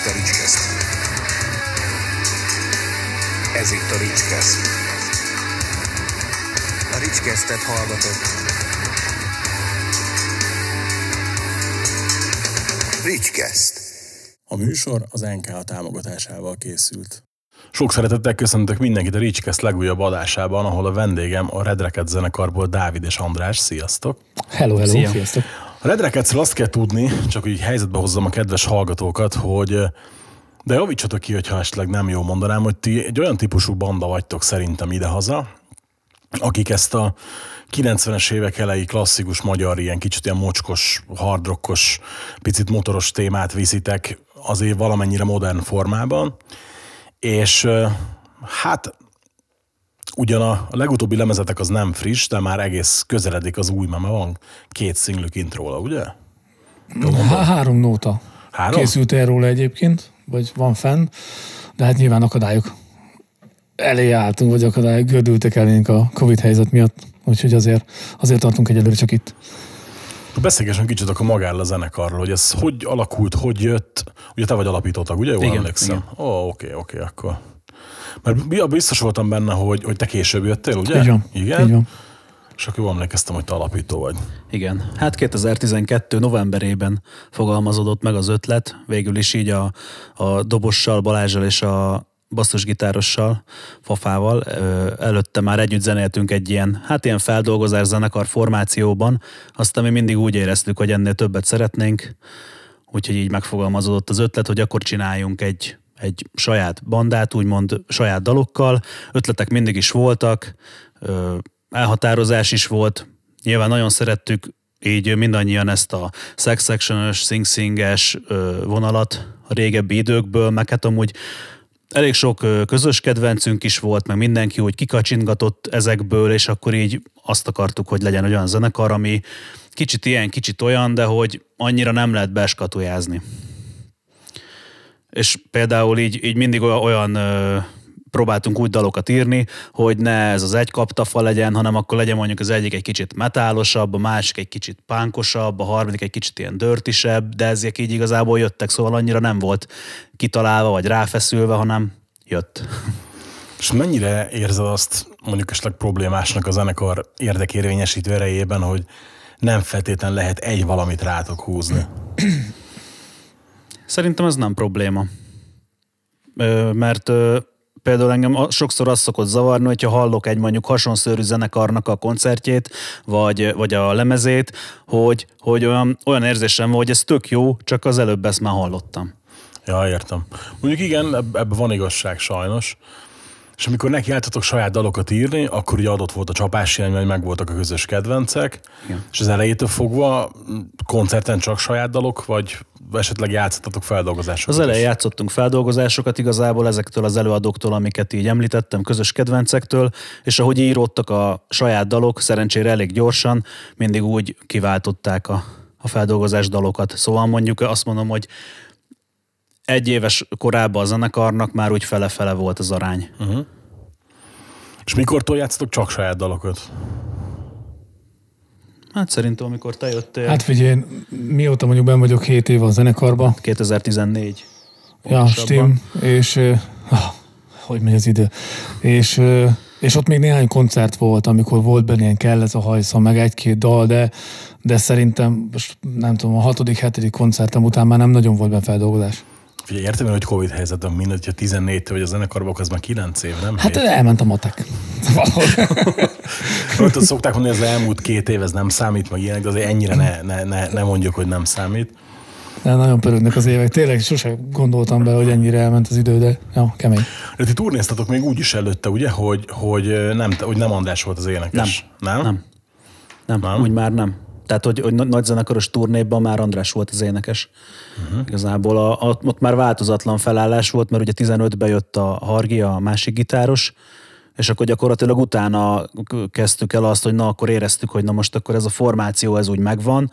itt a Ricskeszt. Ez itt a Ricskeszt. A Ricskesztet hallgatott. Ricskeszt. A műsor az NK támogatásával készült. Sok szeretettel köszöntök mindenkit a Ricskeszt legújabb adásában, ahol a vendégem a Redreket zenekarból Dávid és András. Sziasztok! Hello, hello, Szia. sziasztok. A Redreketsről azt kell tudni, csak így helyzetbe hozzam a kedves hallgatókat, hogy de javítsatok ki, hogyha esetleg nem jó mondanám, hogy ti egy olyan típusú banda vagytok szerintem idehaza, akik ezt a 90-es évek elejé klasszikus magyar, ilyen kicsit ilyen mocskos, hardrockos, picit motoros témát viszitek azért valamennyire modern formában, és ö, hát ugyan a legutóbbi lemezetek az nem friss, de már egész közeledik az új, mert van két szinglük kint róla, ugye? Há- három nóta Három? készült el róla egyébként, vagy van fenn, de hát nyilván akadályok elé álltunk, vagy akadályok gördültek elénk a Covid helyzet miatt, úgyhogy azért, azért tartunk egyelőre csak itt. Beszélgessünk kicsit akkor magáról a zenekarról, hogy ez hogy alakult, hogy jött. Ugye te vagy alapítottak, ugye? Jól Igen, emlékszem. Ó, oké, oké, akkor. Mert bi- biztos voltam benne, hogy, hogy te később jöttél, ugye? Így van, Igen? így van. És akkor jól emlékeztem, hogy te alapító vagy. Igen. Hát 2012. novemberében fogalmazódott meg az ötlet, végül is így a, a dobossal, Balázsal és a basszusgitárossal, Fafával. Előtte már együtt zenéltünk egy ilyen, hát ilyen feldolgozás zenekar formációban, aztán mi mindig úgy éreztük, hogy ennél többet szeretnénk, úgyhogy így megfogalmazódott az ötlet, hogy akkor csináljunk egy, egy saját bandát, úgymond saját dalokkal. Ötletek mindig is voltak, elhatározás is volt. Nyilván nagyon szerettük így mindannyian ezt a sex section sing-singes ö, vonalat a régebbi időkből, meg hát amúgy elég sok közös kedvencünk is volt, meg mindenki úgy kikacsingatott ezekből, és akkor így azt akartuk, hogy legyen egy olyan zenekar, ami kicsit ilyen, kicsit olyan, de hogy annyira nem lehet beskatujázni. És például így, így mindig olyan, próbáltunk úgy dalokat írni, hogy ne ez az egy kaptafa legyen, hanem akkor legyen mondjuk az egyik egy kicsit metálosabb, a másik egy kicsit pánkosabb, a harmadik egy kicsit ilyen dörtisebb, de ezek így igazából jöttek, szóval annyira nem volt kitalálva vagy ráfeszülve, hanem jött. És mennyire érzed azt mondjuk esetleg problémásnak a zenekar érdekérvényesítő erejében, hogy nem feltétlen lehet egy valamit rátok húzni? Szerintem ez nem probléma. Mert például engem sokszor azt szokott zavarni, hogyha hallok egy mondjuk hasonszörű zenekarnak a koncertjét, vagy, vagy a lemezét, hogy, hogy olyan, olyan érzésem van, hogy ez tök jó, csak az előbb ezt már hallottam. Ja, értem. Mondjuk igen, eb- ebben van igazság sajnos. És amikor nekiálltatok saját dalokat írni, akkor ugye adott volt a csapás hiány, mert megvoltak a közös kedvencek, Igen. és az elejétől fogva koncerten csak saját dalok, vagy esetleg játszottatok feldolgozásokat Az elején játszottunk feldolgozásokat igazából ezektől az előadóktól, amiket így említettem, közös kedvencektől, és ahogy íródtak a saját dalok, szerencsére elég gyorsan, mindig úgy kiváltották a, a feldolgozás dalokat. Szóval mondjuk azt mondom, hogy egy éves korában a zenekarnak már úgy fele-fele volt az arány. És mikortól játszotok csak saját dalokat? Hát szerintem, amikor te jöttél, Hát figyelj, én mióta mondjuk ben vagyok 7 éve a zenekarba, 2014. ja. Stim, és ah, hogy megy az idő, és, és ott még néhány koncert volt, amikor volt benne ilyen kell ez a hajsza, meg egy-két dal, de, de szerintem most nem tudom, a hatodik, hetedik koncertem után már nem nagyon volt benne feldolgozás. Figyelj, értem hogy Covid helyzetben mindegy, hogyha 14 vagy a zenekarban, az már 9 év, nem? Hát Hét? elment a matek. Valahol. Ott szokták mondani, hogy az elmúlt két év ez nem számít, meg ilyenek, de azért ennyire ne, ne, ne, ne mondjuk, hogy nem számít. De nagyon pörögnek az évek. Tényleg sose gondoltam be, hogy ennyire elment az idő, de jó, kemény. De ti turnéztatok még úgy is előtte, ugye, hogy, hogy, nem, hogy nem András volt az énekes. Nem? Nem. Nem, Nem? nem, úgy már nem. Tehát, hogy, hogy nagy zenekaros turnéban már András volt az énekes. Uh-huh. Igazából a, a, ott már változatlan felállás volt, mert ugye 15-ben jött a Hargi, a másik gitáros, és akkor gyakorlatilag utána kezdtük el azt, hogy na, akkor éreztük, hogy na most akkor ez a formáció, ez úgy megvan,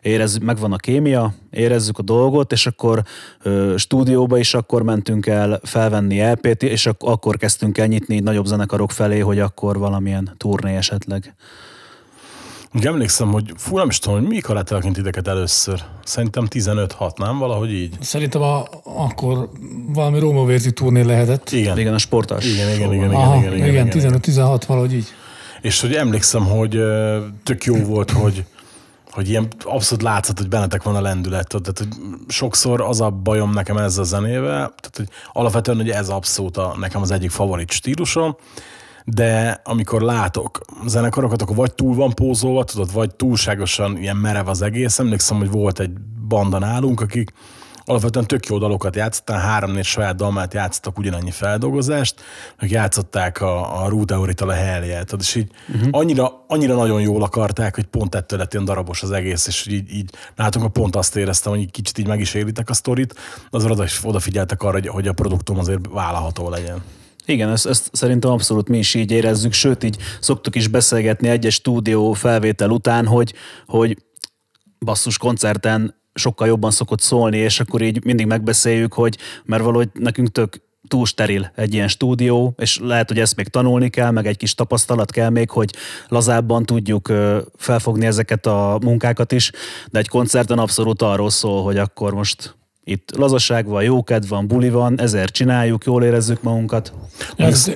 érez, megvan a kémia, érezzük a dolgot, és akkor ö, stúdióba is akkor mentünk el felvenni LP-t, és ak- akkor kezdtünk el nyitni nagyobb zenekarok felé, hogy akkor valamilyen turné esetleg. Úgy emlékszem, hogy fú, nem is tudom, hogy mikor láttalak ideket először. Szerintem 15-6, nem? Valahogy így. Szerintem a, akkor valami Róma vérzi turné lehetett. Igen. Igen, a sportás. Igen, igen, igen, igen, Aha, igen, igen, igen, igen, igen. 15-16 valahogy így. És hogy emlékszem, hogy tök jó volt, hogy, hogy ilyen abszolút látszott, hogy bennetek van a lendület. Tehát, hogy sokszor az a bajom nekem ezzel a zenével, tehát, hogy alapvetően hogy ez abszolút a, nekem az egyik favorit stílusom, de amikor látok zenekarokat, akkor vagy túl van pózolva, tudod, vagy túlságosan ilyen merev az egész. Emlékszem, hogy volt egy banda nálunk, akik alapvetően tök jó dalokat játszottak, három-négy saját dalmát játszottak ugyanannyi feldolgozást, meg játszották a, a Rude Aurital a helyet, és így uh-huh. annyira, annyira nagyon jól akarták, hogy pont ettől lett ilyen darabos az egész, és így, így látunk, hogy pont azt éreztem, hogy kicsit így meg is élitek a sztorit, azért oda, odafigyeltek arra, hogy, hogy a produktum azért vállalható legyen. Igen, ezt, ezt szerintem abszolút mi is így érezzük, sőt így szoktuk is beszélgetni egyes stúdió felvétel után, hogy, hogy basszus koncerten sokkal jobban szokott szólni, és akkor így mindig megbeszéljük, hogy mert valahogy nekünk tök túl steril egy ilyen stúdió, és lehet, hogy ezt még tanulni kell, meg egy kis tapasztalat kell még, hogy lazábban tudjuk felfogni ezeket a munkákat is, de egy koncerten abszolút arról szól, hogy akkor most itt lazaság van, jókedv van, buli van, ezért csináljuk, jól érezzük magunkat. Ez,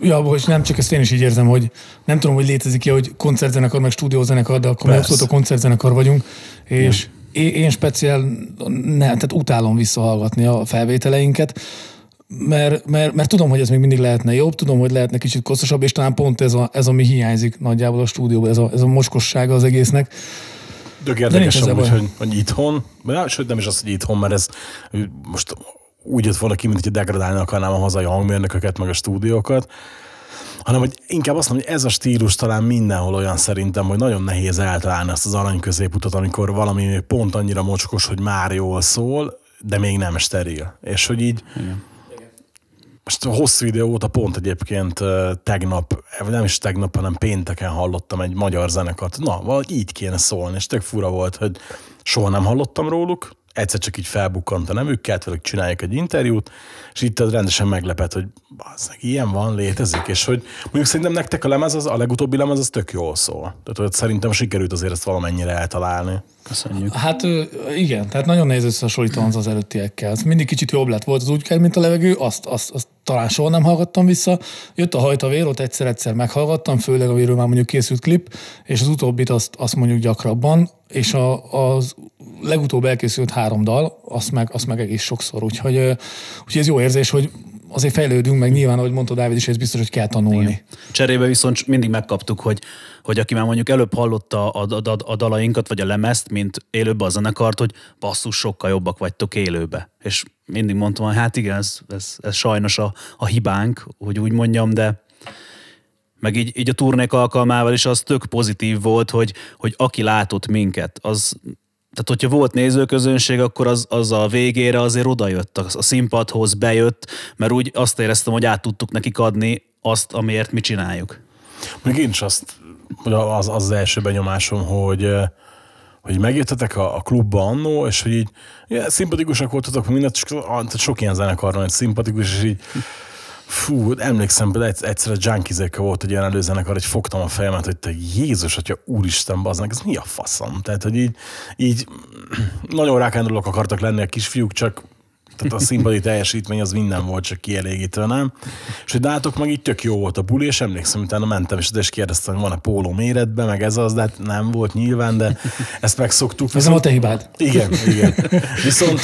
ja, bocs, nem csak ezt én is így érzem, hogy nem tudom, hogy létezik-e, hogy koncertzenekar, meg stúdiózenekar, de akkor mi abszolút a koncertzenekar vagyunk, és én, én speciál ne, tehát utálom visszahallgatni a felvételeinket, mert, mert, mert tudom, hogy ez még mindig lehetne jobb, tudom, hogy lehetne kicsit koszosabb, és talán pont ez, a, ez ami hiányzik nagyjából a stúdióban, ez a, ez a mocskossága az egésznek. Tök érdekes amúgy, hogy, hogy itthon, vagy sőt nem is az, hogy itthon, mert ez most úgy jött volna ki, mint hogy degradálni akarnám a hazai hangmérnököket, meg a stúdiókat, hanem hogy inkább azt mondom, hogy ez a stílus talán mindenhol olyan szerintem, hogy nagyon nehéz eltalálni azt az arany középutat, amikor valami még pont annyira mocskos, hogy már jól szól, de még nem steril. És hogy így Igen. Most a hosszú idő óta pont egyébként tegnap, vagy nem is tegnap, hanem pénteken hallottam egy magyar zenekart. Na, valahogy így kéne szólni, és tök fura volt, hogy soha nem hallottam róluk, egyszer csak így felbukkant a nevük, kellett velük csinálják egy interjút, és itt rendesen meglepett, hogy bazzeg, ilyen van, létezik, és hogy mondjuk szerintem nektek a lemez, az, a legutóbbi lemez, az tök jól szól. Tehát hogy szerintem sikerült azért ezt valamennyire eltalálni. Köszönjük. Hát igen, tehát nagyon nehéz összehasonlítani az az előttiekkel. Ez mindig kicsit jobb lett volt, az úgy kell, mint a levegő, azt, azt, azt talán soha nem hallgattam vissza. Jött a hajtavér, ott egyszer-egyszer meghallgattam, főleg amiről már mondjuk készült klip, és az utóbbit azt, azt mondjuk gyakrabban, és a, az legutóbb elkészült három dal, azt meg, azt meg egész sokszor, úgyhogy, úgyhogy ez jó érzés, hogy azért fejlődünk, meg nyilván, ahogy mondta Dávid is, ez biztos, hogy kell tanulni. Igen. Cserébe viszont mindig megkaptuk, hogy, hogy aki már mondjuk előbb hallotta a, a, a, a dalainkat, vagy a lemezt, mint élőbe a zenekart, hogy basszus, sokkal jobbak vagytok élőbe. És mindig mondtam, hogy hát igen, ez, ez, ez sajnos a, a hibánk, hogy úgy mondjam, de meg így, így a turnék alkalmával is az tök pozitív volt, hogy, hogy aki látott minket, az tehát, hogyha volt nézőközönség, akkor az, az a végére azért odajött, a, színpadhoz bejött, mert úgy azt éreztem, hogy át tudtuk nekik adni azt, amiért mi csináljuk. Még én is azt, az, az az első benyomásom, hogy, eh, hogy megjöttetek a, a klubba annó, és hogy így ja, szimpatikusak voltatok, mindent, tehát sok ilyen zenekar van, hogy szimpatikus, és így Fú, emlékszem, például egyszer- a Junkies volt egy ilyen előzenekar, hogy fogtam a fejemet, hogy te Jézus, atya úristen, baznak, ez mi a faszom? Tehát, hogy így, így nagyon rákándulok akartak lenni a kisfiúk, csak tehát a színpadi teljesítmény az minden volt, csak kielégítő, nem? És hogy nálatok meg így tök jó volt a buli, és emlékszem, utána mentem, és, és kérdeztem, hogy van-e póló méretben, meg ez az, de hát nem volt nyilván, de ezt megszoktuk. Ez nem a te hibád. Igen, igen. Viszont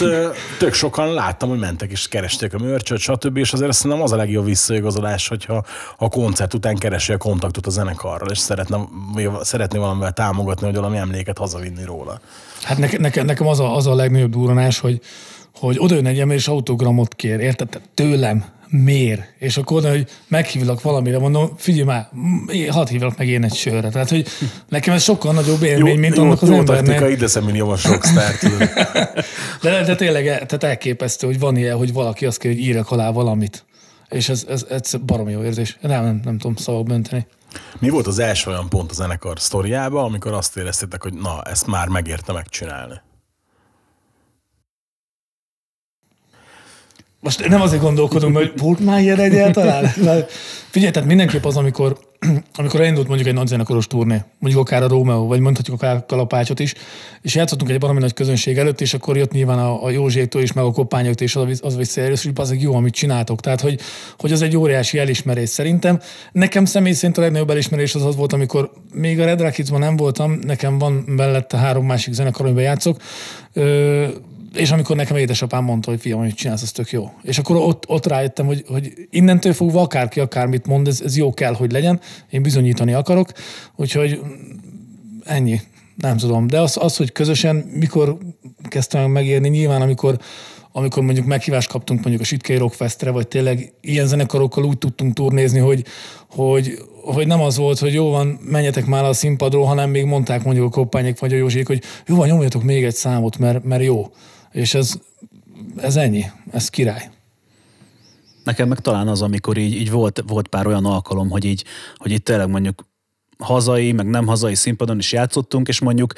tök sokan láttam, hogy mentek és keresték a mörcsöt, stb. És azért szerintem az a legjobb visszaigazolás, hogyha a koncert után keresi a kontaktot a zenekarral, és szeretne, szeretné valamivel támogatni, hogy valami emléket hazavinni róla. Hát nekem, nekem, nekem az, a, az a legnagyobb durranás, hogy, hogy oda jön egy ember, és autogramot kér, érted? Tehát Tőlem, miért? És akkor oda, hogy meghívlak valamire, mondom, figyelj már, hadd hívlak meg én egy sörre. Tehát, hogy nekem ez sokkal nagyobb élmény, mint annak az jó embernek. taktika, ide rockstar, tudod. De, de tényleg el- tehát elképesztő, hogy van ilyen, hogy valaki azt kér, hogy írjak alá valamit. És ez, ez, ez baromi jó érzés. Nem, nem, nem tudom szavak önteni. Mi volt az első olyan pont a zenekar sztoriába, amikor azt éreztétek, hogy na, ezt már megérte megcsinálni? Most nem azért gondolkodom, hogy volt már ilyen egyáltalán? Figyelj, tehát mindenképp az, amikor, amikor elindult mondjuk egy nagyzenekaros turné, mondjuk akár a Rómeó, vagy mondhatjuk akár a Kalapácsot is, és játszottunk egy valami nagy közönség előtt, és akkor jött nyilván a, a Józsétól is, meg a Kopányoktól is az, az visszajelzés, hogy az jó, amit csináltok. Tehát, hogy, hogy az egy óriási elismerés szerintem. Nekem személy szerint a legnagyobb elismerés az az volt, amikor még a Red Rakidsban nem voltam, nekem van mellette három másik zenekar, amiben játszok, és amikor nekem édesapám mondta, hogy fiam, amit csinálsz, az tök jó. És akkor ott, ott rájöttem, hogy, hogy innentől fogva akárki akármit mond, ez, ez jó kell, hogy legyen. Én bizonyítani akarok, úgyhogy ennyi. Nem tudom. De az, az hogy közösen mikor kezdtem megérni, nyilván amikor amikor mondjuk meghívást kaptunk mondjuk a Sitkei Rock Festre, vagy tényleg ilyen zenekarokkal úgy tudtunk turnézni, hogy, hogy, hogy nem az volt, hogy jó van, menjetek már a színpadról, hanem még mondták mondjuk a koppányék vagy a Józsék, hogy jó van, nyomjatok még egy számot, mert, mert jó. És ez, ez ennyi, ez király. Nekem meg talán az, amikor így, így volt, volt pár olyan alkalom, hogy így, hogy így tényleg mondjuk hazai, meg nem hazai színpadon is játszottunk, és mondjuk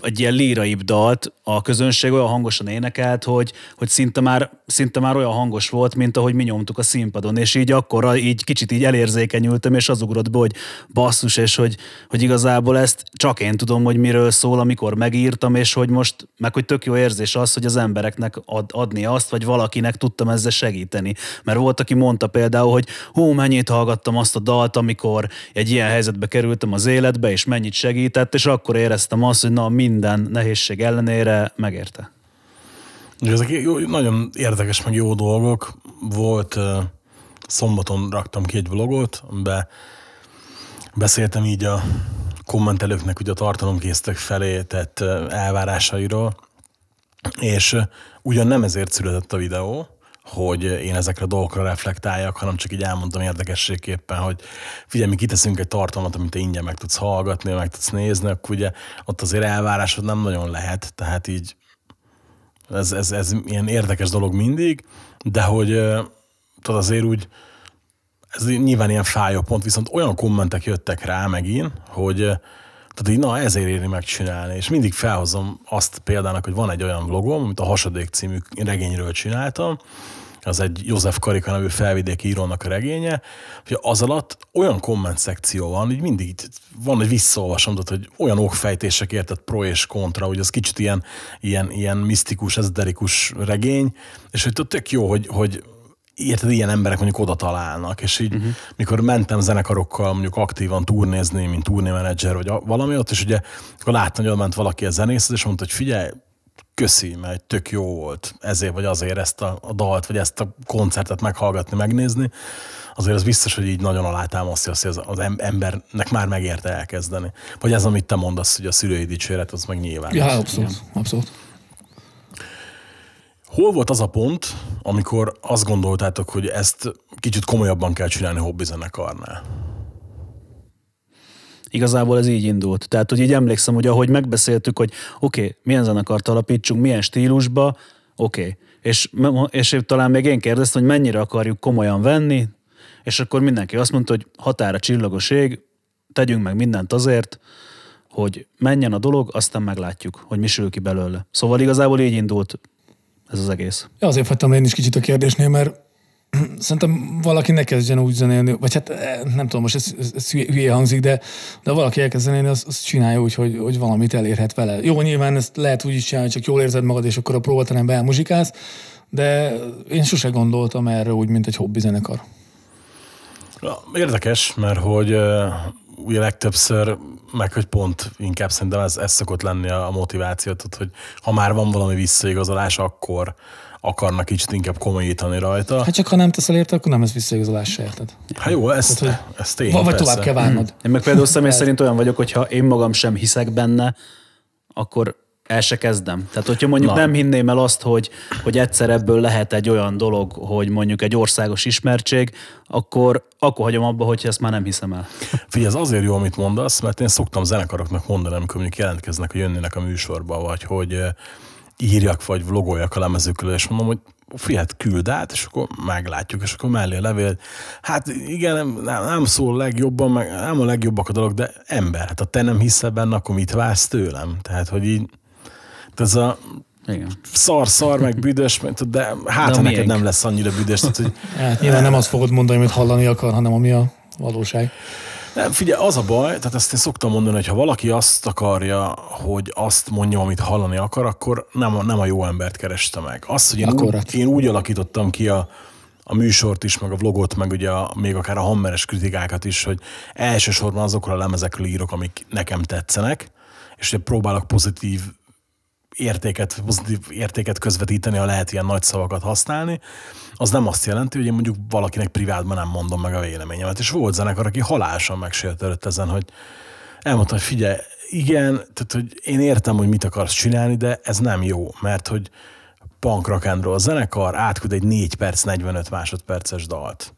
egy ilyen líraibb dalt a közönség olyan hangosan énekelt, hogy, hogy szinte, már, szinte már olyan hangos volt, mint ahogy mi nyomtuk a színpadon, és így akkor így kicsit így elérzékenyültem, és az ugrott be, hogy basszus, és hogy, hogy igazából ezt csak én tudom, hogy miről szól, amikor megírtam, és hogy most, meg hogy tök jó érzés az, hogy az embereknek ad, adni azt, vagy valakinek tudtam ezzel segíteni. Mert volt, aki mondta például, hogy hú, mennyit hallgattam azt a dalt, amikor egy ilyen helyzetbe került kerültem az életbe, és mennyit segített, és akkor éreztem azt, hogy na minden nehézség ellenére megérte. Ezek nagyon érdekes, meg jó dolgok. Volt, szombaton raktam ki egy vlogot, amiben beszéltem így a kommentelőknek ugye a tartalomkészítők felé tett elvárásairól, és ugyan nem ezért született a videó, hogy én ezekre a dolgokra reflektáljak, hanem csak így elmondtam érdekességképpen, hogy figyelj, mi kiteszünk egy tartalmat, amit te ingyen meg tudsz hallgatni, meg tudsz nézni, akkor ugye ott azért elvárásod nem nagyon lehet, tehát így ez, ez, ez ilyen érdekes dolog mindig, de hogy tudod azért úgy, ez nyilván ilyen fájó pont, viszont olyan kommentek jöttek rá megint, hogy tehát így, na ezért éri megcsinálni. És mindig felhozom azt példának, hogy van egy olyan vlogom, amit a Hasadék című regényről csináltam, az egy József Karika nevű felvidéki írónak a regénye, hogy az alatt olyan komment szekció van, hogy mindig van egy visszaolvasom, tehát, hogy olyan okfejtések érted pro és kontra, hogy az kicsit ilyen, ilyen, ilyen misztikus, ezerikus regény, és hogy tök jó, hogy, hogy érted, ilyen emberek mondjuk oda találnak, és így uh-huh. mikor mentem zenekarokkal mondjuk aktívan turnézni, mint turnémenedzser, vagy valami ott, és ugye akkor láttam, hogy ment valaki a zenész, és mondta, hogy figyelj, köszi, mert tök jó volt ezért vagy azért ezt a, a dalt, vagy ezt a koncertet meghallgatni, megnézni, azért az biztos, hogy így nagyon alátámasztja azt, hogy az, az embernek már megérte elkezdeni. Vagy ez, amit te mondasz, hogy a szülői dicséret, az meg nyilván. Ja, abszolút, abszolút. Hol volt az a pont, amikor azt gondoltátok, hogy ezt kicsit komolyabban kell csinálni hobbizenekarnál? Igazából ez így indult. Tehát, hogy így emlékszem, hogy ahogy megbeszéltük, hogy oké, okay, milyen zenekart alapítsunk, milyen stílusba, oké. Okay. És, és talán még én kérdeztem, hogy mennyire akarjuk komolyan venni, és akkor mindenki azt mondta, hogy határa csillagos ég, tegyünk meg mindent azért, hogy menjen a dolog, aztán meglátjuk, hogy mi sül ki belőle. Szóval igazából így indult ez az egész. Ja, azért fagytam én is kicsit a kérdésnél, mert szerintem valaki ne kezdjen úgy zenélni, vagy hát eh, nem tudom, most ez, ez, ez hülye hangzik, de, de valaki elkezd zenélni, az, az csinálja úgy, hogy, hogy valamit elérhet vele. Jó, nyilván ezt lehet úgy is csinálni, csak jól érzed magad, és akkor a próbaterembe elmuzsikálsz, de én sose gondoltam erre úgy, mint egy hobbi zenekar. Érdekes, mert hogy ugye legtöbbször, meg hogy pont inkább szerintem ez, ez szokott lenni a motiváció, tehát, hogy ha már van valami visszaigazolás, akkor akarnak kicsit inkább komolyítani rajta. Hát csak ha nem teszel érte, akkor nem ez visszaigazolás se érted. Hát jó, ezt, Tehát, hogy ezt én, Vagy persze. tovább kell várnod. Én meg például személy szerint olyan vagyok, hogy ha én magam sem hiszek benne, akkor el se kezdem. Tehát, hogyha mondjuk Na. nem hinném el azt, hogy, hogy egyszer ebből lehet egy olyan dolog, hogy mondjuk egy országos ismertség, akkor, akkor hagyom abba, hogy ezt már nem hiszem el. Figyelj, ez azért jó, amit mondasz, mert én szoktam zenekaroknak mondani, amikor mondjuk jelentkeznek, hogy jönnének a műsorba, vagy hogy eh, írjak, vagy vlogoljak a lemezükről, és mondom, hogy fiat, küld át, és akkor meglátjuk, és akkor mellé levél. Hát igen, nem, nem szól legjobban, meg nem a legjobbak a dolog, de ember, hát ha te nem hiszel benne, akkor mit vársz tőlem? Tehát, hogy így ez a Igen. szar, szar, meg büdös, mert- de hát De neked miénk. nem lesz annyira büdös, tehát, hogy Hát nyilván nem azt fogod mondani, amit hallani akar, hanem ami a valóság. Nem, figyelj, az a baj, tehát ezt én szoktam mondani, hogy ha valaki azt akarja, hogy azt mondja, amit hallani akar, akkor nem a, nem a jó embert kereste meg. Azt, hogy én, Akkurat. úgy, én úgy alakítottam ki a, a műsort is, meg a vlogot, meg ugye a, még akár a hammeres kritikákat is, hogy elsősorban azokról a lemezekről írok, amik nekem tetszenek, és ugye próbálok pozitív értéket, pozitív értéket közvetíteni, ha lehet ilyen nagy szavakat használni, az nem azt jelenti, hogy én mondjuk valakinek privátban nem mondom meg a véleményemet. És volt zenekar, aki halálosan megsértődött ezen, hogy elmondta, hogy figyelj, igen, tehát hogy én értem, hogy mit akarsz csinálni, de ez nem jó, mert hogy punk rock and roll zenekar átküld egy 4 perc, 45 másodperces dalt.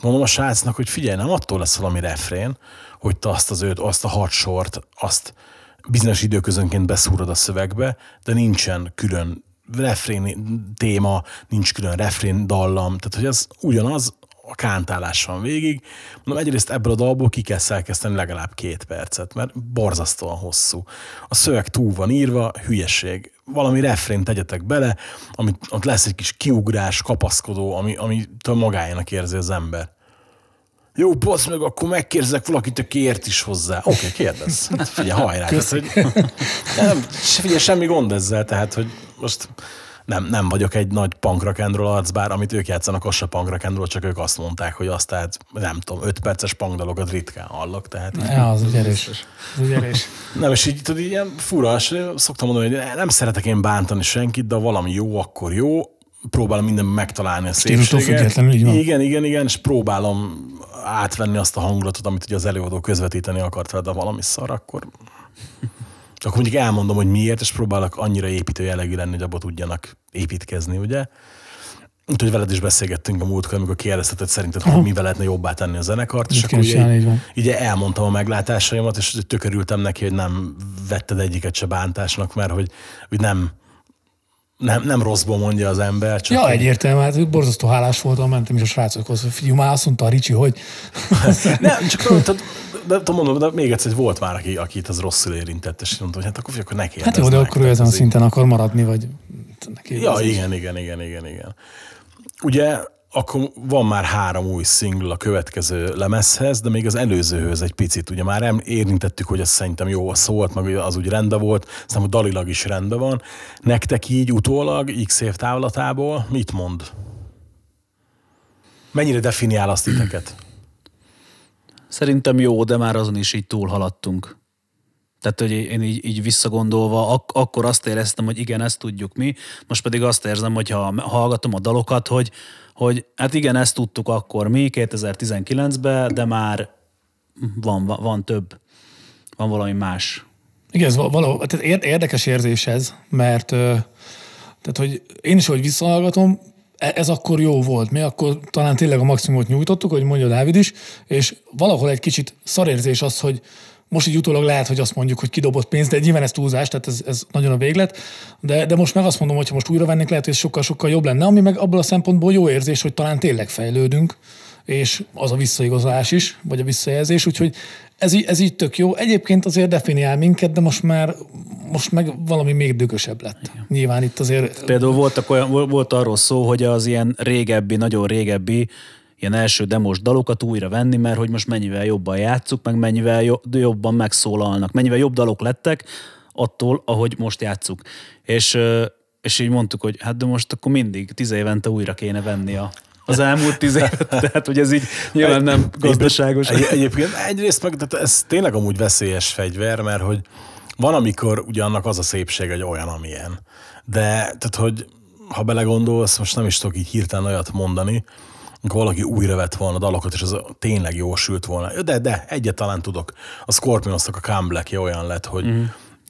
Mondom a srácnak, hogy figyelj, nem attól lesz valami refrén, hogy te azt az öt, azt a hat sort, azt bizonyos időközönként beszúrod a szövegbe, de nincsen külön refrén téma, nincs külön refrén dallam, tehát hogy ez ugyanaz, a kántálás van végig. Mondom, egyrészt ebből a dalból ki kell szerkeszteni legalább két percet, mert borzasztóan hosszú. A szöveg túl van írva, hülyeség. Valami refrént tegyetek bele, amit ott lesz egy kis kiugrás, kapaszkodó, ami, ami magájának érzi az ember. Jó, basz meg, akkor megkérdezek valakit, aki ért is hozzá. Oké, okay, kérdezz. Hát figyelj, hajrá. Tehát, hogy nem, figyelj, semmi gond ezzel, tehát, hogy most nem, nem vagyok egy nagy roll arc, bár amit ők játszanak, az se roll, csak ők azt mondták, hogy azt tehát, nem tudom, öt perces punk dalokat ritkán hallok, tehát így Ja, az úgy erős. Az úgy erős. nem, és így, tudod, ilyen fura, és szoktam mondani, hogy nem szeretek én bántani senkit, de ha valami jó, akkor jó. Próbálom mindenben megtalálni a szépséget. függetlenül, így van. Igen, igen, igen, és próbálom átvenni azt a hangulatot, amit ugye az előadó közvetíteni akart vele, de valami szar, akkor akkor mondjuk elmondom, hogy miért, és próbálok annyira építő jellegű lenni, hogy abba tudjanak építkezni, ugye? Úgyhogy veled is beszélgettünk a múltkor, amikor kérdezted, hogy szerinted, hogy mivel lehetne jobbá tenni a zenekart, és akkor így ugye, így elmondtam a meglátásaimat, és tökörültem neki, hogy nem vetted egyiket se bántásnak, mert hogy, hogy nem, nem, nem rosszból mondja az ember, csak Ja, egyértelmű, hát borzasztó hálás voltam, mentem is a srácokhoz, hogy figyelj, már azt mondta a Ricsi, hogy Nem, csak tudod, de, de, mondom, de még egyszer, volt már, aki, akit az rosszul érintett, és mondta, hogy hát akkor, akkor ne hát jó, de akkor ő ezen a tehát szinten akar maradni, vagy neki Ja, igen, igen, igen, igen, igen. Ugye akkor van már három új single a következő lemezhez, de még az előzőhöz egy picit. Ugye már érintettük, hogy ez szerintem jó szólt, meg az úgy rendben volt, aztán hogy dalilag is rendben van. Nektek így utólag, x év távlatából mit mond? Mennyire definiál azt titeket? Szerintem jó, de már azon is így túlhaladtunk. Tehát, hogy én így, így visszagondolva, ak- akkor azt éreztem, hogy igen, ezt tudjuk mi, most pedig azt érzem, hogy ha hallgatom a dalokat, hogy, hogy hát igen, ezt tudtuk akkor mi 2019-ben, de már van, van, van több, van valami más. Igen, ez val- valahol, tehát ér- érdekes érzés ez, mert tehát, hogy én is, hogy visszahallgatom, e- ez akkor jó volt. Mi akkor talán tényleg a maximumot nyújtottuk, hogy mondja Dávid is, és valahol egy kicsit szarérzés az, hogy most így utólag lehet, hogy azt mondjuk, hogy kidobott pénzt, de nyilván ez túlzás, tehát ez, ez nagyon a véglet. De, de most meg azt mondom, hogy ha most újra vennék, lehet, hogy ez sokkal-sokkal jobb lenne, ami meg abból a szempontból jó érzés, hogy talán tényleg fejlődünk, és az a visszaigazolás is, vagy a visszajelzés, úgyhogy ez így, ez így tök jó. Egyébként azért definiál minket, de most már most meg valami még dögösebb lett. Nyilván itt azért Például voltak olyan, vol- volt arról szó, hogy az ilyen régebbi, nagyon régebbi, ilyen első demos dalokat újra venni, mert hogy most mennyivel jobban játszuk, meg mennyivel jo- jobban megszólalnak, mennyivel jobb dalok lettek attól, ahogy most játszuk. És, és így mondtuk, hogy hát de most akkor mindig tíz évente újra kéne venni a, az elmúlt tíz évet, tehát hogy ez így nyilván nem gazdaságos. Egy, egyébként egyrészt meg tehát ez tényleg amúgy veszélyes fegyver, mert hogy van, amikor ugye annak az a szépség, hogy olyan, amilyen. De tehát, hogy ha belegondolsz, most nem is tudok így hirtelen olyat mondani, amikor valaki újra vett volna dalokat, és az tényleg jól sült volna. De, de, egyet talán tudok. A Scorpionosnak a Come Black-je olyan lett, hogy mm.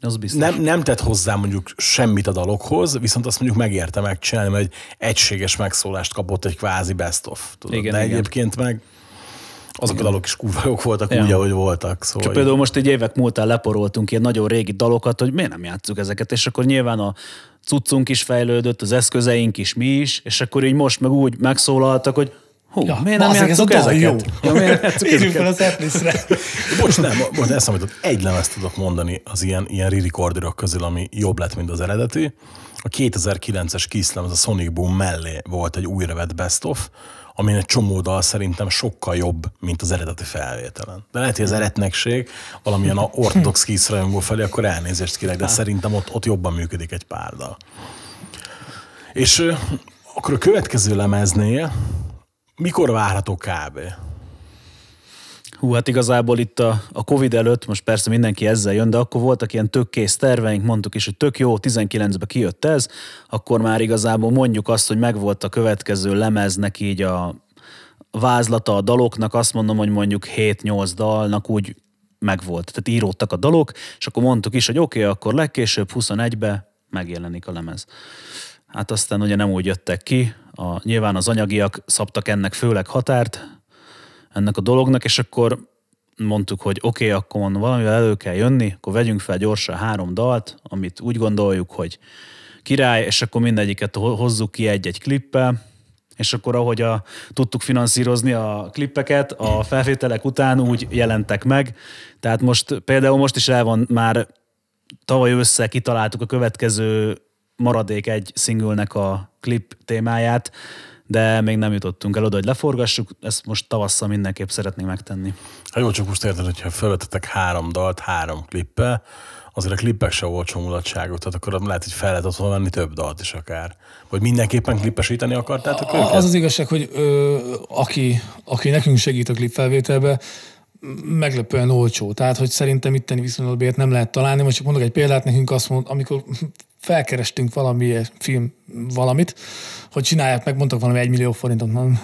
Az biztos. nem, nem tett hozzá mondjuk semmit a dalokhoz, viszont azt mondjuk megérte megcsinálni, mert egy egységes megszólást kapott egy kvázi best of. Tudod? Igen, De igen. egyébként meg azok a dalok is kurva jók voltak Ja. úgy, ahogy voltak. Szóval Csak például most egy évek múltán leporoltunk ilyen nagyon régi dalokat, hogy miért nem játsszuk ezeket, és akkor nyilván a cuccunk is fejlődött, az eszközeink is, mi is, és akkor így most meg úgy megszólaltak, hogy hú, Ja, miért nem bazzeg, ez a ezeket? jó. Ja, miért írjuk fel ezeket? a setlistre. Bocs, nem, most eszembe jutott, egy lemezt tudok mondani az ilyen, ilyen re-recorderok közül, ami jobb lett, mint az eredeti. a 2009-es Kiszlem, az a Sonic Boom mellé volt egy újravett best of, amin egy csomó dal szerintem sokkal jobb, mint az eredeti felvételen. De lehet, hogy az eretnekség valamilyen a ortodox Kiss rajongó felé, akkor elnézést kérek, de szerintem ott, ott jobban működik egy pár dal. És akkor a következő lemeznél mikor várható kb? Hú, hát igazából itt a, a Covid előtt, most persze mindenki ezzel jön, de akkor voltak ilyen tök kész terveink, mondtuk is, hogy tök jó, 19-ben kijött ez, akkor már igazából mondjuk azt, hogy megvolt a következő lemeznek így a vázlata a daloknak, azt mondom, hogy mondjuk 7-8 dalnak úgy megvolt. Tehát íródtak a dalok, és akkor mondtuk is, hogy oké, okay, akkor legkésőbb 21-be megjelenik a lemez. Hát aztán ugye nem úgy jöttek ki, a, nyilván az anyagiak szabtak ennek főleg határt, ennek a dolognak, és akkor mondtuk, hogy oké, okay, akkor valamivel elő kell jönni, akkor vegyünk fel gyorsan három dalt, amit úgy gondoljuk, hogy király, és akkor mindegyiket hozzuk ki egy-egy klippel, és akkor ahogy a, tudtuk finanszírozni a klippeket, a felvételek után úgy jelentek meg. Tehát most például most is el van már tavaly össze kitaláltuk a következő maradék egy szingülnek a klip témáját, de még nem jutottunk el oda, hogy leforgassuk, ezt most tavasszal mindenképp szeretnénk megtenni. Ha jó, csak most érted, hogyha felvetettek három dalt, három klippe, azért a klippek se olcsó mulatságok, tehát akkor lehet, hogy fel lehet otthon venni több dalt is akár. Vagy mindenképpen klippesíteni akartátok őket? Az az igazság, hogy ö, aki, aki nekünk segít a klip felvételbe, meglepően olcsó. Tehát, hogy szerintem itteni viszonylatbért nem lehet találni. Most csak mondok egy példát, nekünk azt mond, amikor felkerestünk valami film valamit, hogy csinálják meg, mondtak valami egy millió forintot, mondom,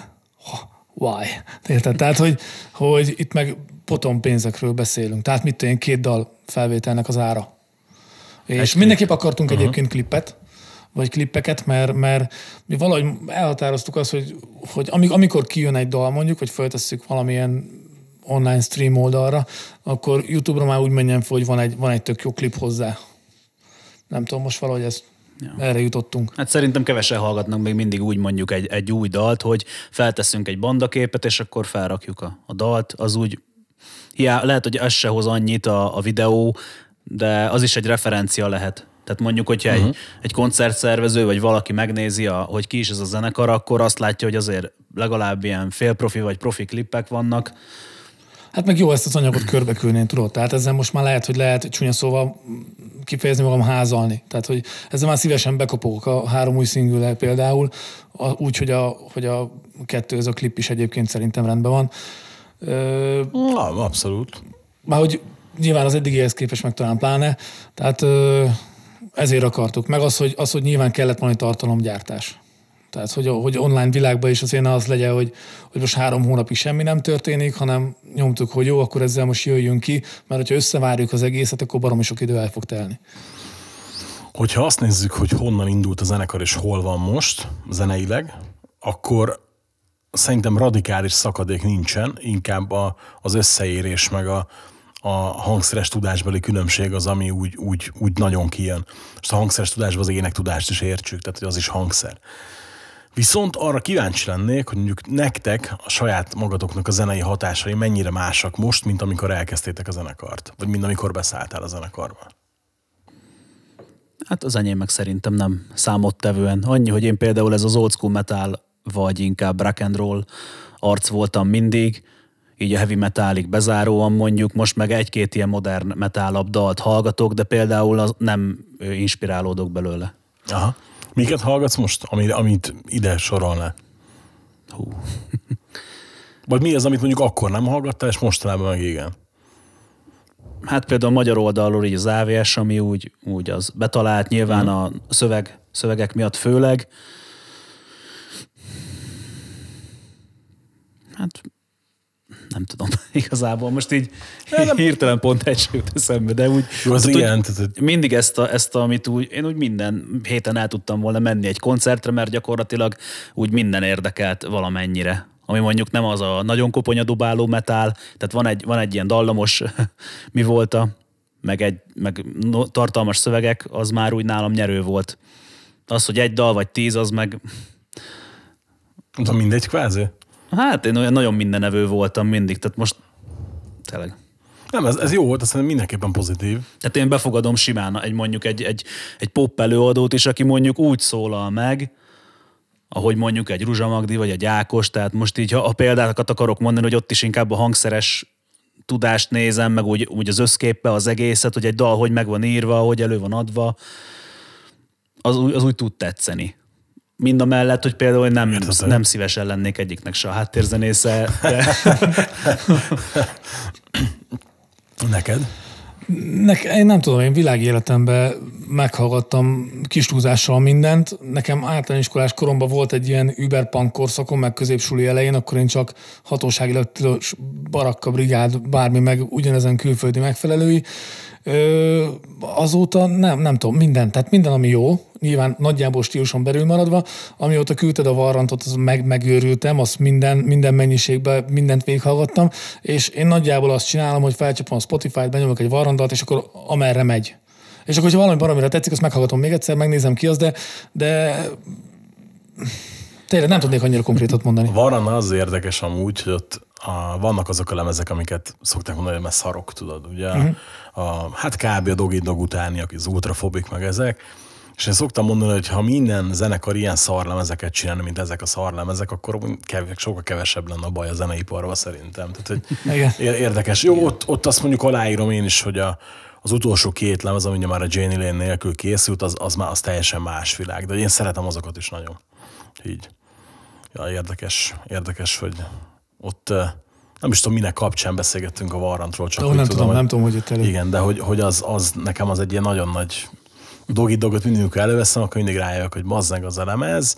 why? Érted? Tehát, hogy, hogy itt meg potom pénzekről beszélünk. Tehát mit tudom, két dal felvételnek az ára. És egy mindenképp akartunk uh-huh. egyébként klippet, vagy klippeket, mert, mert mi valahogy elhatároztuk azt, hogy, hogy amikor kijön egy dal mondjuk, vagy feltesszük valamilyen online stream oldalra, akkor YouTube-ra már úgy menjen fel, hogy van egy, van egy tök jó klip hozzá. Nem tudom, most valahogy ez Ja. Erre jutottunk. Hát szerintem kevesen hallgatnak még mindig úgy mondjuk egy, egy új dalt, hogy felteszünk egy bandaképet, és akkor felrakjuk a, a dalt. Az úgy, hiá, lehet, hogy ez se hoz annyit a, a videó, de az is egy referencia lehet. Tehát mondjuk, hogyha uh-huh. egy, mhm. egy koncertszervező, vagy valaki megnézi, a, hogy ki is ez a zenekar, akkor azt látja, hogy azért legalább ilyen félprofi vagy profi klippek vannak, Hát meg jó ezt az anyagot körbekülni, tudod? Tehát ezzel most már lehet, hogy lehet csúnya szóval kifejezni magam házalni. Tehát, hogy ezzel már szívesen bekopogok a három új szingüle például, úgy, hogy a, hogy a kettő, ez a klip is egyébként szerintem rendben van. Ö, Na, abszolút. Már hogy nyilván az eddigihez képest meg talán pláne, tehát ö, ezért akartuk. Meg az, hogy, az, hogy nyilván kellett valami tartalomgyártás. Tehát, hogy, hogy online világban is azért az legyen, hogy, hogy most három hónapig semmi nem történik, hanem nyomtuk, hogy jó, akkor ezzel most jöjjünk ki, mert hogyha összevárjuk az egészet, akkor baromi sok idő el fog telni. Hogyha azt nézzük, hogy honnan indult a zenekar és hol van most zeneileg, akkor szerintem radikális szakadék nincsen, inkább a, az összeérés meg a, a hangszeres tudásbeli különbség az, ami úgy, úgy, úgy nagyon kijön. Most a hangszeres tudásban az ének tudást is értsük, tehát hogy az is hangszer. Viszont arra kíváncsi lennék, hogy mondjuk nektek a saját magatoknak a zenei hatásai mennyire másak most, mint amikor elkezdtétek a zenekart, vagy mint amikor beszálltál a zenekarba. Hát az enyém meg szerintem nem számottevően. Annyi, hogy én például ez az old school metal, vagy inkább rock and roll arc voltam mindig, így a heavy metalig bezáróan mondjuk, most meg egy-két ilyen modern metálabb dalt hallgatok, de például az nem inspirálódok belőle. Aha. Miket hallgatsz most, amit, amit ide sorolnál? Hú. Vagy mi az, amit mondjuk akkor nem hallgattál, és mostanában meg igen? Hát például a magyar oldalról így az AVS, ami úgy, úgy az betalált, nyilván hmm. a szöveg, szövegek miatt főleg. Hát nem tudom, igazából most így nem. hirtelen pont egy jut eszembe, de úgy... Jó, az ilyen, tehát, mindig ezt, a, ezt a, amit úgy, én úgy minden héten el tudtam volna menni egy koncertre, mert gyakorlatilag úgy minden érdekelt valamennyire ami mondjuk nem az a nagyon koponya dobáló metál, tehát van egy, van egy ilyen dallamos mi volt a, meg, egy, meg tartalmas szövegek, az már úgy nálam nyerő volt. Az, hogy egy dal vagy tíz, az meg... De mindegy kvázi? Hát én olyan nagyon mindenevő voltam mindig, tehát most tényleg. Nem, ez, ez jó volt, azt mindenképpen pozitív. Tehát én befogadom simán egy mondjuk egy, egy, egy pop előadót is, aki mondjuk úgy szólal meg, ahogy mondjuk egy Ruzsa Magdi vagy egy Ákos, tehát most így, ha a példákat akarok mondani, hogy ott is inkább a hangszeres tudást nézem, meg úgy, úgy az összképpe az egészet, hogy egy dal hogy meg van írva, hogy elő van adva, az, az úgy tud tetszeni. Mind a mellett, hogy például hogy nem, Érted. nem szívesen lennék egyiknek se a háttérzenésze, de Neked? Nek, én nem tudom, én világéletemben meghallgattam kis túlzással mindent. Nekem általános iskolás koromban volt egy ilyen überpunk korszakom, meg középsuli elején, akkor én csak hatóságilag tilos barakka, brigád, bármi, meg ugyanezen külföldi megfelelői. Ö, azóta nem, nem tudom, minden, tehát minden, ami jó, nyilván nagyjából stíluson belül maradva, amióta küldted a varrantot, az meg, megőrültem, azt minden, minden mennyiségben mindent végighallgattam, és én nagyjából azt csinálom, hogy felcsapom a Spotify-t, benyomok egy varrandalt, és akkor amerre megy. És akkor, hogyha valami baromira tetszik, azt meghallgatom még egyszer, megnézem ki az, de, de tényleg nem tudnék annyira konkrétat mondani. Varana az érdekes amúgy, hogy ott a, vannak azok a lemezek, amiket szokták mondani, hogy mert szarok, tudod, ugye? Uh-huh. A, hát kb. a Doggy Dog utáni, aki az ultrafobik, meg ezek. És én szoktam mondani, hogy ha minden zenekar ilyen szarlemezeket csinálna, mint ezek a szarlemezek, akkor kev- sokkal kevesebb lenne a baj a zeneiparban szerintem. Tehát, hogy Igen. érdekes. Jó, ott, ott azt mondjuk aláírom én is, hogy a, az utolsó két lemez, ami már a Jane Lane nélkül készült, az, az már az teljesen más világ. De én szeretem azokat is nagyon. Így. Ja, érdekes, érdekes, hogy ott nem is tudom, minek kapcsán beszélgettünk a Varrantról, csak úgy nem tudom, hogy- nem tudom, hogy jött elő. Igen, de hogy, hogy az, az, nekem az egy ilyen nagyon nagy dogi dogot mindig, amikor előveszem, akkor mindig rájövök, hogy mazzeg az a lemez,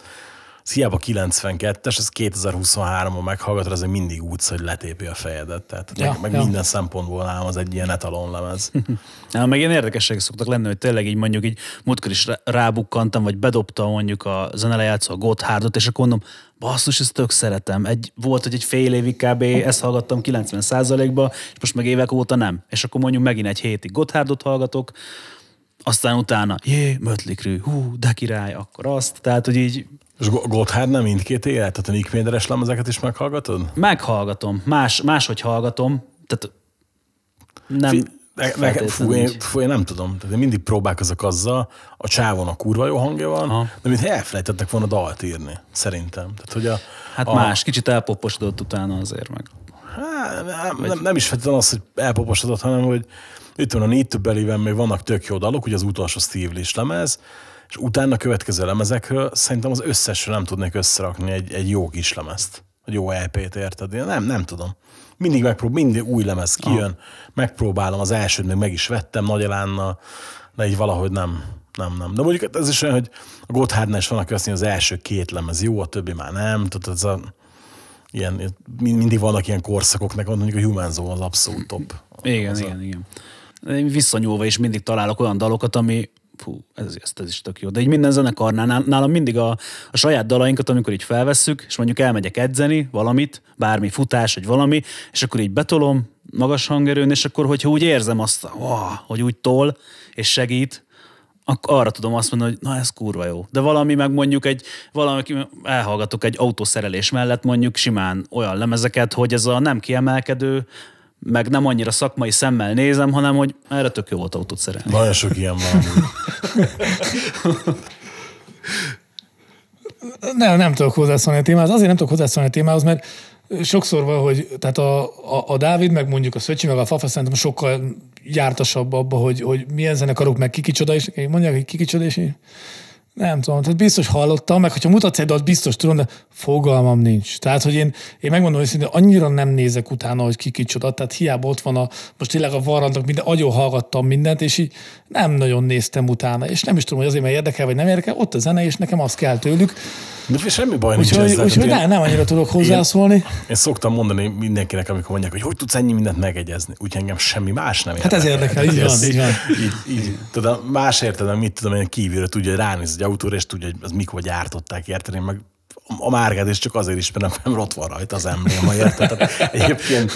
ez hiába 92-es, ez 2023-ban meghallgatod, ez mindig úgy, hogy letépi a fejedet. Tehát Ja, meg, meg ja. minden szempontból nálam az egy ilyen etalon lemez. Na, meg ilyen érdekességek szoktak lenni, hogy tényleg így mondjuk így múltkor is rá- rábukkantam, vagy bedobta mondjuk a zenelejátszó a Gotthardot, és akkor mondom, basszus, ezt tök szeretem. Egy, volt, hogy egy fél évig kb. ezt hallgattam 90%-ba, és most meg évek óta nem. És akkor mondjuk megint egy hétig Gotthardot hallgatok, aztán utána, jé, Mötley Crüe, hú, de király, akkor azt. Tehát, hogy így És Go- Gotthard nem mindkét élet? Tehát a Nick Méderes lemezeket is meghallgatod? meghallgatom, más, máshogy hallgatom, tehát nem Fi- ne, fú, én, fú, én nem tudom. Tehát én mindig próbálkozok azzal, a csávon a kurva jó hangja van, Aha. de mint elfelejtettek volna dalt írni, szerintem. Tehát, hogy a, Hát a, más, kicsit elpoposodott utána azért meg. Hát, nem, nem, nem is feltétlenül az, hogy elpoposodott, hanem hogy itt van a Need to Believe-en még vannak tök jó dalok, ugye az utolsó Steve Lee lemez, és utána a következő lemezekről szerintem az összesről nem tudnék összerakni egy, egy jó kis lemezt. Egy jó LP-t, érted? Én nem, nem tudom. Mindig megprób, mindig új lemez kijön, megpróbálom, az elsőt még meg is vettem nagy elánnal, de így valahogy nem, nem, nem. De mondjuk ez is olyan, hogy a Gotthardnál is vannak azt, hogy az első két lemez jó, a többi már nem. Tehát ez a, ilyen, mind- mindig vannak ilyen korszakok, nekem mondjuk a Human Zone az abszolút top. Igen, az a- igen, igen. Én visszanyúlva is mindig találok olyan dalokat, ami fú, ez, ez, ez is tök jó. De így minden zenekarnál nál- nálam mindig a, a saját dalainkat, amikor így felvesszük, és mondjuk elmegyek edzeni valamit, bármi futás, vagy valami, és akkor így betolom magas hangerőn, és akkor, hogyha úgy érzem azt, hogy úgy tol, és segít, akkor arra tudom azt mondani, hogy na ez kurva jó. De valami meg mondjuk egy, valami, elhallgatok egy autószerelés mellett mondjuk simán olyan lemezeket, hogy ez a nem kiemelkedő, meg nem annyira szakmai szemmel nézem, hanem hogy erre tök jó volt autót szerelni. Nagyon sok ilyen van. Nem, nem tudok hozzászólni a témához. Azért nem tudok hozzászólni a témához, mert sokszor van, hogy tehát a, a, a Dávid, meg mondjuk a Szöcsi, meg a Fafa szerintem sokkal jártasabb abba, hogy, hogy milyen zenekarok, meg ki kicsoda, és mondják, hogy ki kicsoda, és én nem tudom, tehát biztos hallottam, meg hogyha mutatsz egy dalt, biztos tudom, de fogalmam nincs. Tehát, hogy én, én megmondom őszintén, annyira nem nézek utána, hogy ki kicsoda, tehát hiába ott van a, most tényleg a varrandok, minden, agyon hallgattam mindent, és így nem nagyon néztem utána, és nem is tudom, hogy azért, mert érdekel, vagy nem érdekel, ott a zene, és nekem azt kell tőlük. De semmi baj nincs Úgyhogy, ezzel. úgyhogy nem, nem annyira tudok hozzászólni. Én, én szoktam mondani mindenkinek, amikor mondják, hogy hogy tudsz ennyi mindent megegyezni. Úgyhogy engem semmi más nem Hát ez érdekel, így van, így van. Így, így, tudod, más értelem, mit tudom én kívülre tudja, hogy ránéz egy autóra, és tudja, hogy az mikor gyártották, érted? Én meg a márkát is csak azért ismerem, mert ott van rajta az embléma, érted? Tehát egyébként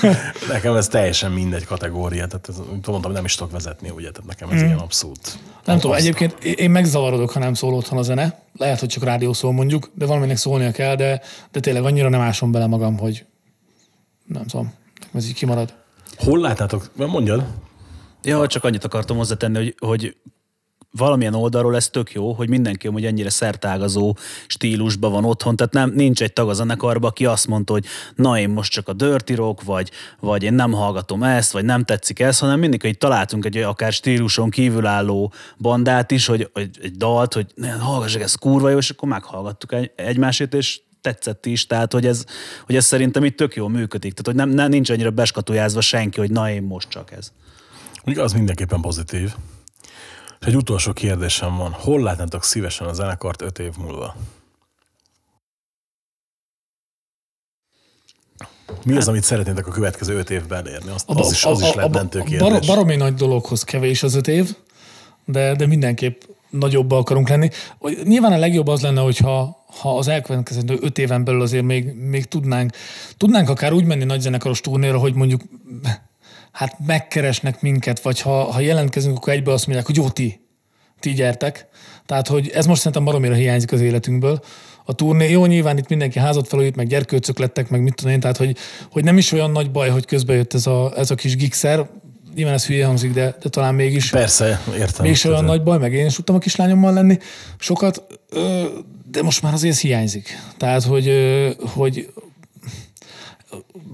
nekem ez teljesen mindegy kategória, tehát ez, mondtam, hogy nem is tudok vezetni, ugye, tehát nekem ez ilyen abszolút. Nem tudom, egyébként én megzavarodok, ha nem szól otthon a zene. Lehet, hogy csak rádió szól mondjuk, de valaminek szólnia kell, de, de tényleg annyira nem ásom bele magam, hogy nem tudom, ez így kimarad. Hol látnátok, mondjad, Ja, csak annyit akartam hozzátenni, hogy, hogy valamilyen oldalról ez tök jó, hogy mindenki hogy ennyire szertágazó stílusban van otthon, tehát nem, nincs egy tag a zenekarban, aki azt mondta, hogy na én most csak a Dirty Rock, vagy, vagy én nem hallgatom ezt, vagy nem tetszik ez, hanem mindig, hogy találtunk egy akár stíluson kívülálló bandát is, hogy, hogy egy dalt, hogy ne, hallgassuk, ez kurva jó, és akkor meghallgattuk egy, egymásét, és tetszett is, tehát hogy ez, hogy ez szerintem itt tök jól működik, tehát hogy nem, nem nincs annyira beskatujázva senki, hogy na én most csak ez. Ugye az mindenképpen pozitív. És egy utolsó kérdésem van. Hol látnátok szívesen a zenekart öt év múlva? Mi az, amit szeretnétek a következő öt évben elérni? Azt, az, is, az is lehet mentő kérdés. Bar, baromi nagy dologhoz kevés az öt év, de, de mindenképp nagyobb akarunk lenni. Nyilván a legjobb az lenne, hogyha ha az elkövetkező öt éven belül azért még, még tudnánk, tudnánk akár úgy menni nagy zenekaros turnéra, hogy mondjuk hát megkeresnek minket, vagy ha, ha jelentkezünk, akkor egyből azt mondják, hogy jó, ti, ti gyertek. Tehát, hogy ez most szerintem baromira hiányzik az életünkből. A turné, jó, nyilván itt mindenki házat felújít, meg gyerkőcök lettek, meg mit tudom én, tehát, hogy, hogy nem is olyan nagy baj, hogy közben jött ez a, ez a kis gigszer, nyilván ez hülye hangzik, de, de talán mégis. Persze, értem. Mégis olyan nagy baj, meg én is tudtam a kislányommal lenni sokat, de most már azért hiányzik. Tehát, hogy, hogy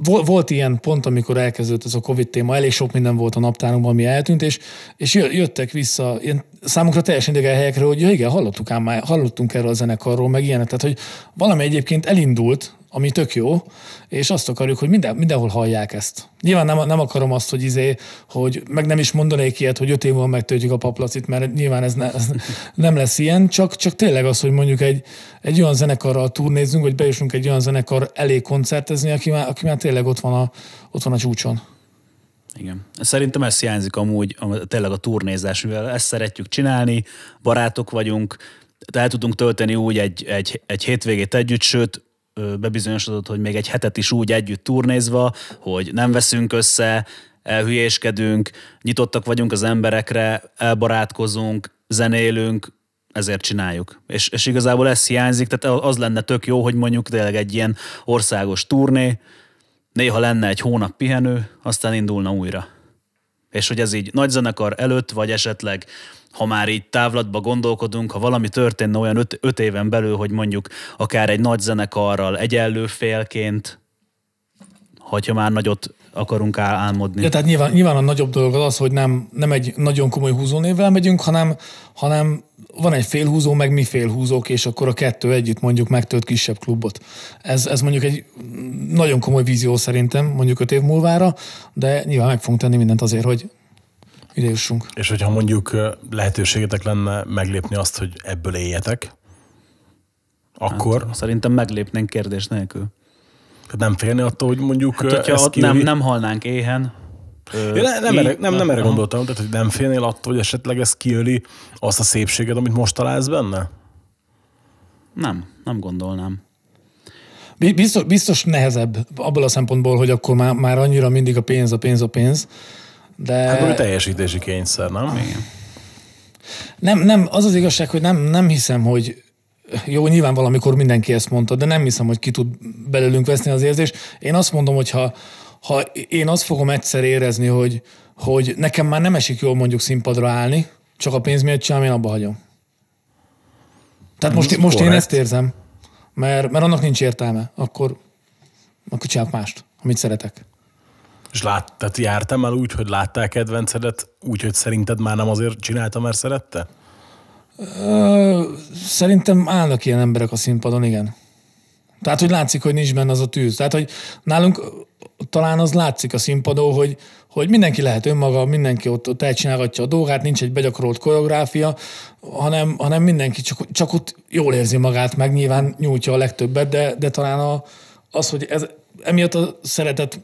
volt ilyen pont, amikor elkezdődött ez a Covid téma, elég sok minden volt a naptárunkban, ami eltűnt, és, és jöttek vissza ilyen számunkra teljesen idegen helyekre, hogy ja, igen, hallottuk ám már, hallottunk erről a zenekarról, meg ilyenek. Tehát, hogy valami egyébként elindult, ami tök jó, és azt akarjuk, hogy minden, mindenhol hallják ezt. Nyilván nem, nem akarom azt, hogy izé, hogy meg nem is mondanék ilyet, hogy öt év múlva megtöltjük a paplacit, mert nyilván ez, ne, ez nem lesz ilyen, csak, csak tényleg az, hogy mondjuk egy, egy olyan zenekarral turnézzünk, vagy bejussunk egy olyan zenekar elé koncertezni, aki már, aki már tényleg ott van a, ott van a csúcson. Igen. Szerintem ez hiányzik amúgy, tényleg a turnézás, mivel ezt szeretjük csinálni, barátok vagyunk, el tudunk tölteni úgy egy, egy, egy hétvégét együtt, sőt, bebizonyosodott, hogy még egy hetet is úgy együtt turnézva, hogy nem veszünk össze, elhülyéskedünk, nyitottak vagyunk az emberekre, elbarátkozunk, zenélünk, ezért csináljuk. És, és igazából ez hiányzik, tehát az lenne tök jó, hogy mondjuk tényleg egy ilyen országos turné, néha lenne egy hónap pihenő, aztán indulna újra. És hogy ez így nagy zenekar előtt, vagy esetleg ha már így távlatba gondolkodunk, ha valami történne olyan öt, öt éven belül, hogy mondjuk akár egy nagy zenekarral egyenlő félként, hogyha már nagyot akarunk álmodni. Ja, tehát nyilván, nyilván a nagyobb dolog az, az hogy nem, nem egy nagyon komoly húzónévvel megyünk, hanem, hanem van egy félhúzó, meg mi félhúzók, és akkor a kettő együtt mondjuk megtölt kisebb klubot. Ez, ez mondjuk egy nagyon komoly vízió szerintem, mondjuk öt év múlvára, de nyilván meg fogunk tenni mindent azért, hogy ide jussunk. És hogyha mondjuk lehetőségetek lenne meglépni azt, hogy ebből éljetek, akkor... Hát, szerintem meglépnénk kérdés nélkül. Tehát nem félni attól, hogy mondjuk hát, hogyha ott nem, nem halnánk éhen, Ja, ne, nem, erre, nem, nem erre gondoltam, tehát hogy nem félnél attól, hogy esetleg ez kiöli azt a szépséget, amit most találsz benne? Nem, nem gondolnám. Biztos, biztos nehezebb abból a szempontból, hogy akkor már, már annyira mindig a pénz, a pénz, a pénz. De... Hát a teljesítési kényszer, nem? Igen. Nem, nem, az az igazság, hogy nem, nem hiszem, hogy jó, nyilván valamikor mindenki ezt mondta, de nem hiszem, hogy ki tud belőlünk veszni az érzést. Én azt mondom, hogy ha, ha én azt fogom egyszer érezni, hogy, hogy nekem már nem esik jól mondjuk színpadra állni, csak a pénz miatt csinálom, én abba hagyom. Tehát most, most én ezt érzem, mert, mert annak nincs értelme. Akkor, akkor csinálok mást, amit szeretek. És lát, tehát jártam el úgy, hogy láttál kedvencedet, úgy, hogy szerinted már nem azért csinálta, mert szerette? Ö, szerintem állnak ilyen emberek a színpadon, igen. Tehát, hogy látszik, hogy nincs benne az a tűz. Tehát, hogy nálunk talán az látszik a színpadon, hogy, hogy mindenki lehet önmaga, mindenki ott, ott elcsinálgatja a dolgát, nincs egy begyakorolt koreográfia, hanem, hanem mindenki csak, csak ott jól érzi magát, meg nyilván nyújtja a legtöbbet, de, de talán a, az, hogy ez, emiatt a szeretet,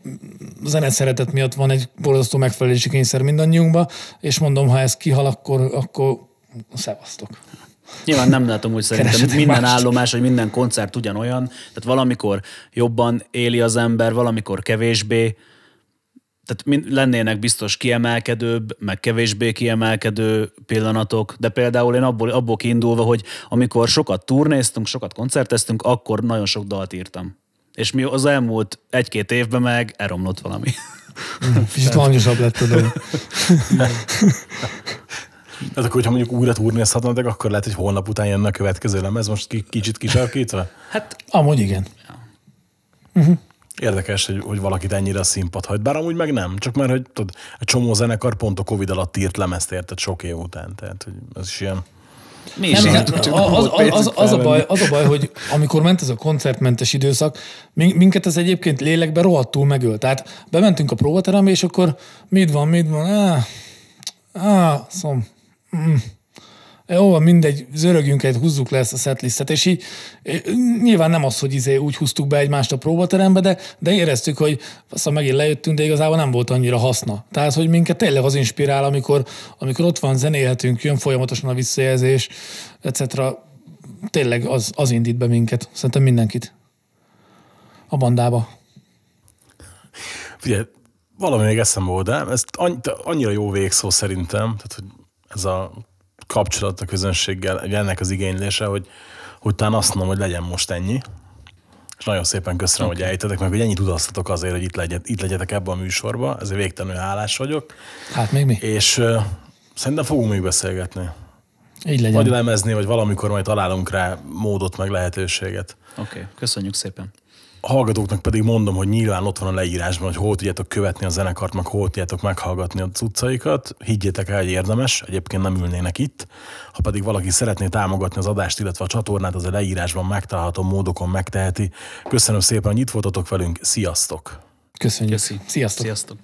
a zene szeretet miatt van egy borzasztó megfelelési kényszer mindannyiunkban, és mondom, ha ez kihal, akkor, akkor szevasztok. Nyilván nem látom úgy szerintem Keresetek minden mást. állomás, vagy minden koncert ugyanolyan, tehát valamikor jobban éli az ember, valamikor kevésbé, tehát lennének biztos kiemelkedőbb, meg kevésbé kiemelkedő pillanatok, de például én abból, abból kiindulva, hogy amikor sokat turnéztünk, sokat koncerteztünk, akkor nagyon sok dalt írtam És mi az elmúlt egy-két évben meg elromlott valami. Kicsit hangyosabb lett a dolog. Hát akkor, hogyha mondjuk újra turnézhatnátok, akkor lehet, hogy holnap után jönne a következő lemez, most ki- kicsit kisarkítva? Hát Amúgy igen. Érdekes, hogy, hogy valakit ennyire a színpad hagy. Bár amúgy meg nem, csak mert hogy tudod, egy csomó zenekar pont a Covid alatt írt lemezt érted sok év után. Tehát, hogy ez is ilyen... mi is Nem, nem, az, az, az, az, a baj, az a baj, hogy amikor ment ez a koncertmentes időszak, min- minket ez egyébként lélekben rohadtul megölt. Tehát bementünk a próbaterembe, és akkor mit van, mit van, áh, áh, szom, mm. Jó, van, mindegy, zörögjünk egy, húzzuk le ezt a setlistet, és így nyilván nem az, hogy izé úgy húztuk be egymást a próbaterembe, de, de éreztük, hogy aztán megint lejöttünk, de igazából nem volt annyira haszna. Tehát, hogy minket tényleg az inspirál, amikor, amikor ott van, zenélhetünk, jön folyamatosan a visszajelzés, etc. Tényleg az, az indít be minket, szerintem mindenkit a bandába. Figyelj, valami még eszembe volt, de ez annyi- annyira jó végszó szerintem, tehát hogy ez a kapcsolat a közönséggel, ennek az igénylése, hogy, hogy talán azt mondom, hogy legyen most ennyi. És nagyon szépen köszönöm, okay. hogy eljtetek meg, hogy ennyit utaztatok azért, hogy itt, legyen, itt legyetek ebben a műsorban. Ezért végtelenül hálás vagyok. Hát még mi? És uh, szerintem fogunk még beszélgetni. Így legyen. Vagy lemezni, vagy valamikor majd találunk rá módot, meg lehetőséget. Oké, okay, köszönjük szépen. A hallgatóknak pedig mondom, hogy nyilván ott van a leírásban, hogy hol tudjátok követni a zenekart, meg hol tudjátok meghallgatni a cuccaikat. Higgyétek el, hogy érdemes, egyébként nem ülnének itt. Ha pedig valaki szeretné támogatni az adást, illetve a csatornát, az a leírásban megtalálható módokon megteheti. Köszönöm szépen, hogy itt voltatok velünk, sziasztok! Köszönjük. Köszi. Sziasztok. Sziasztok.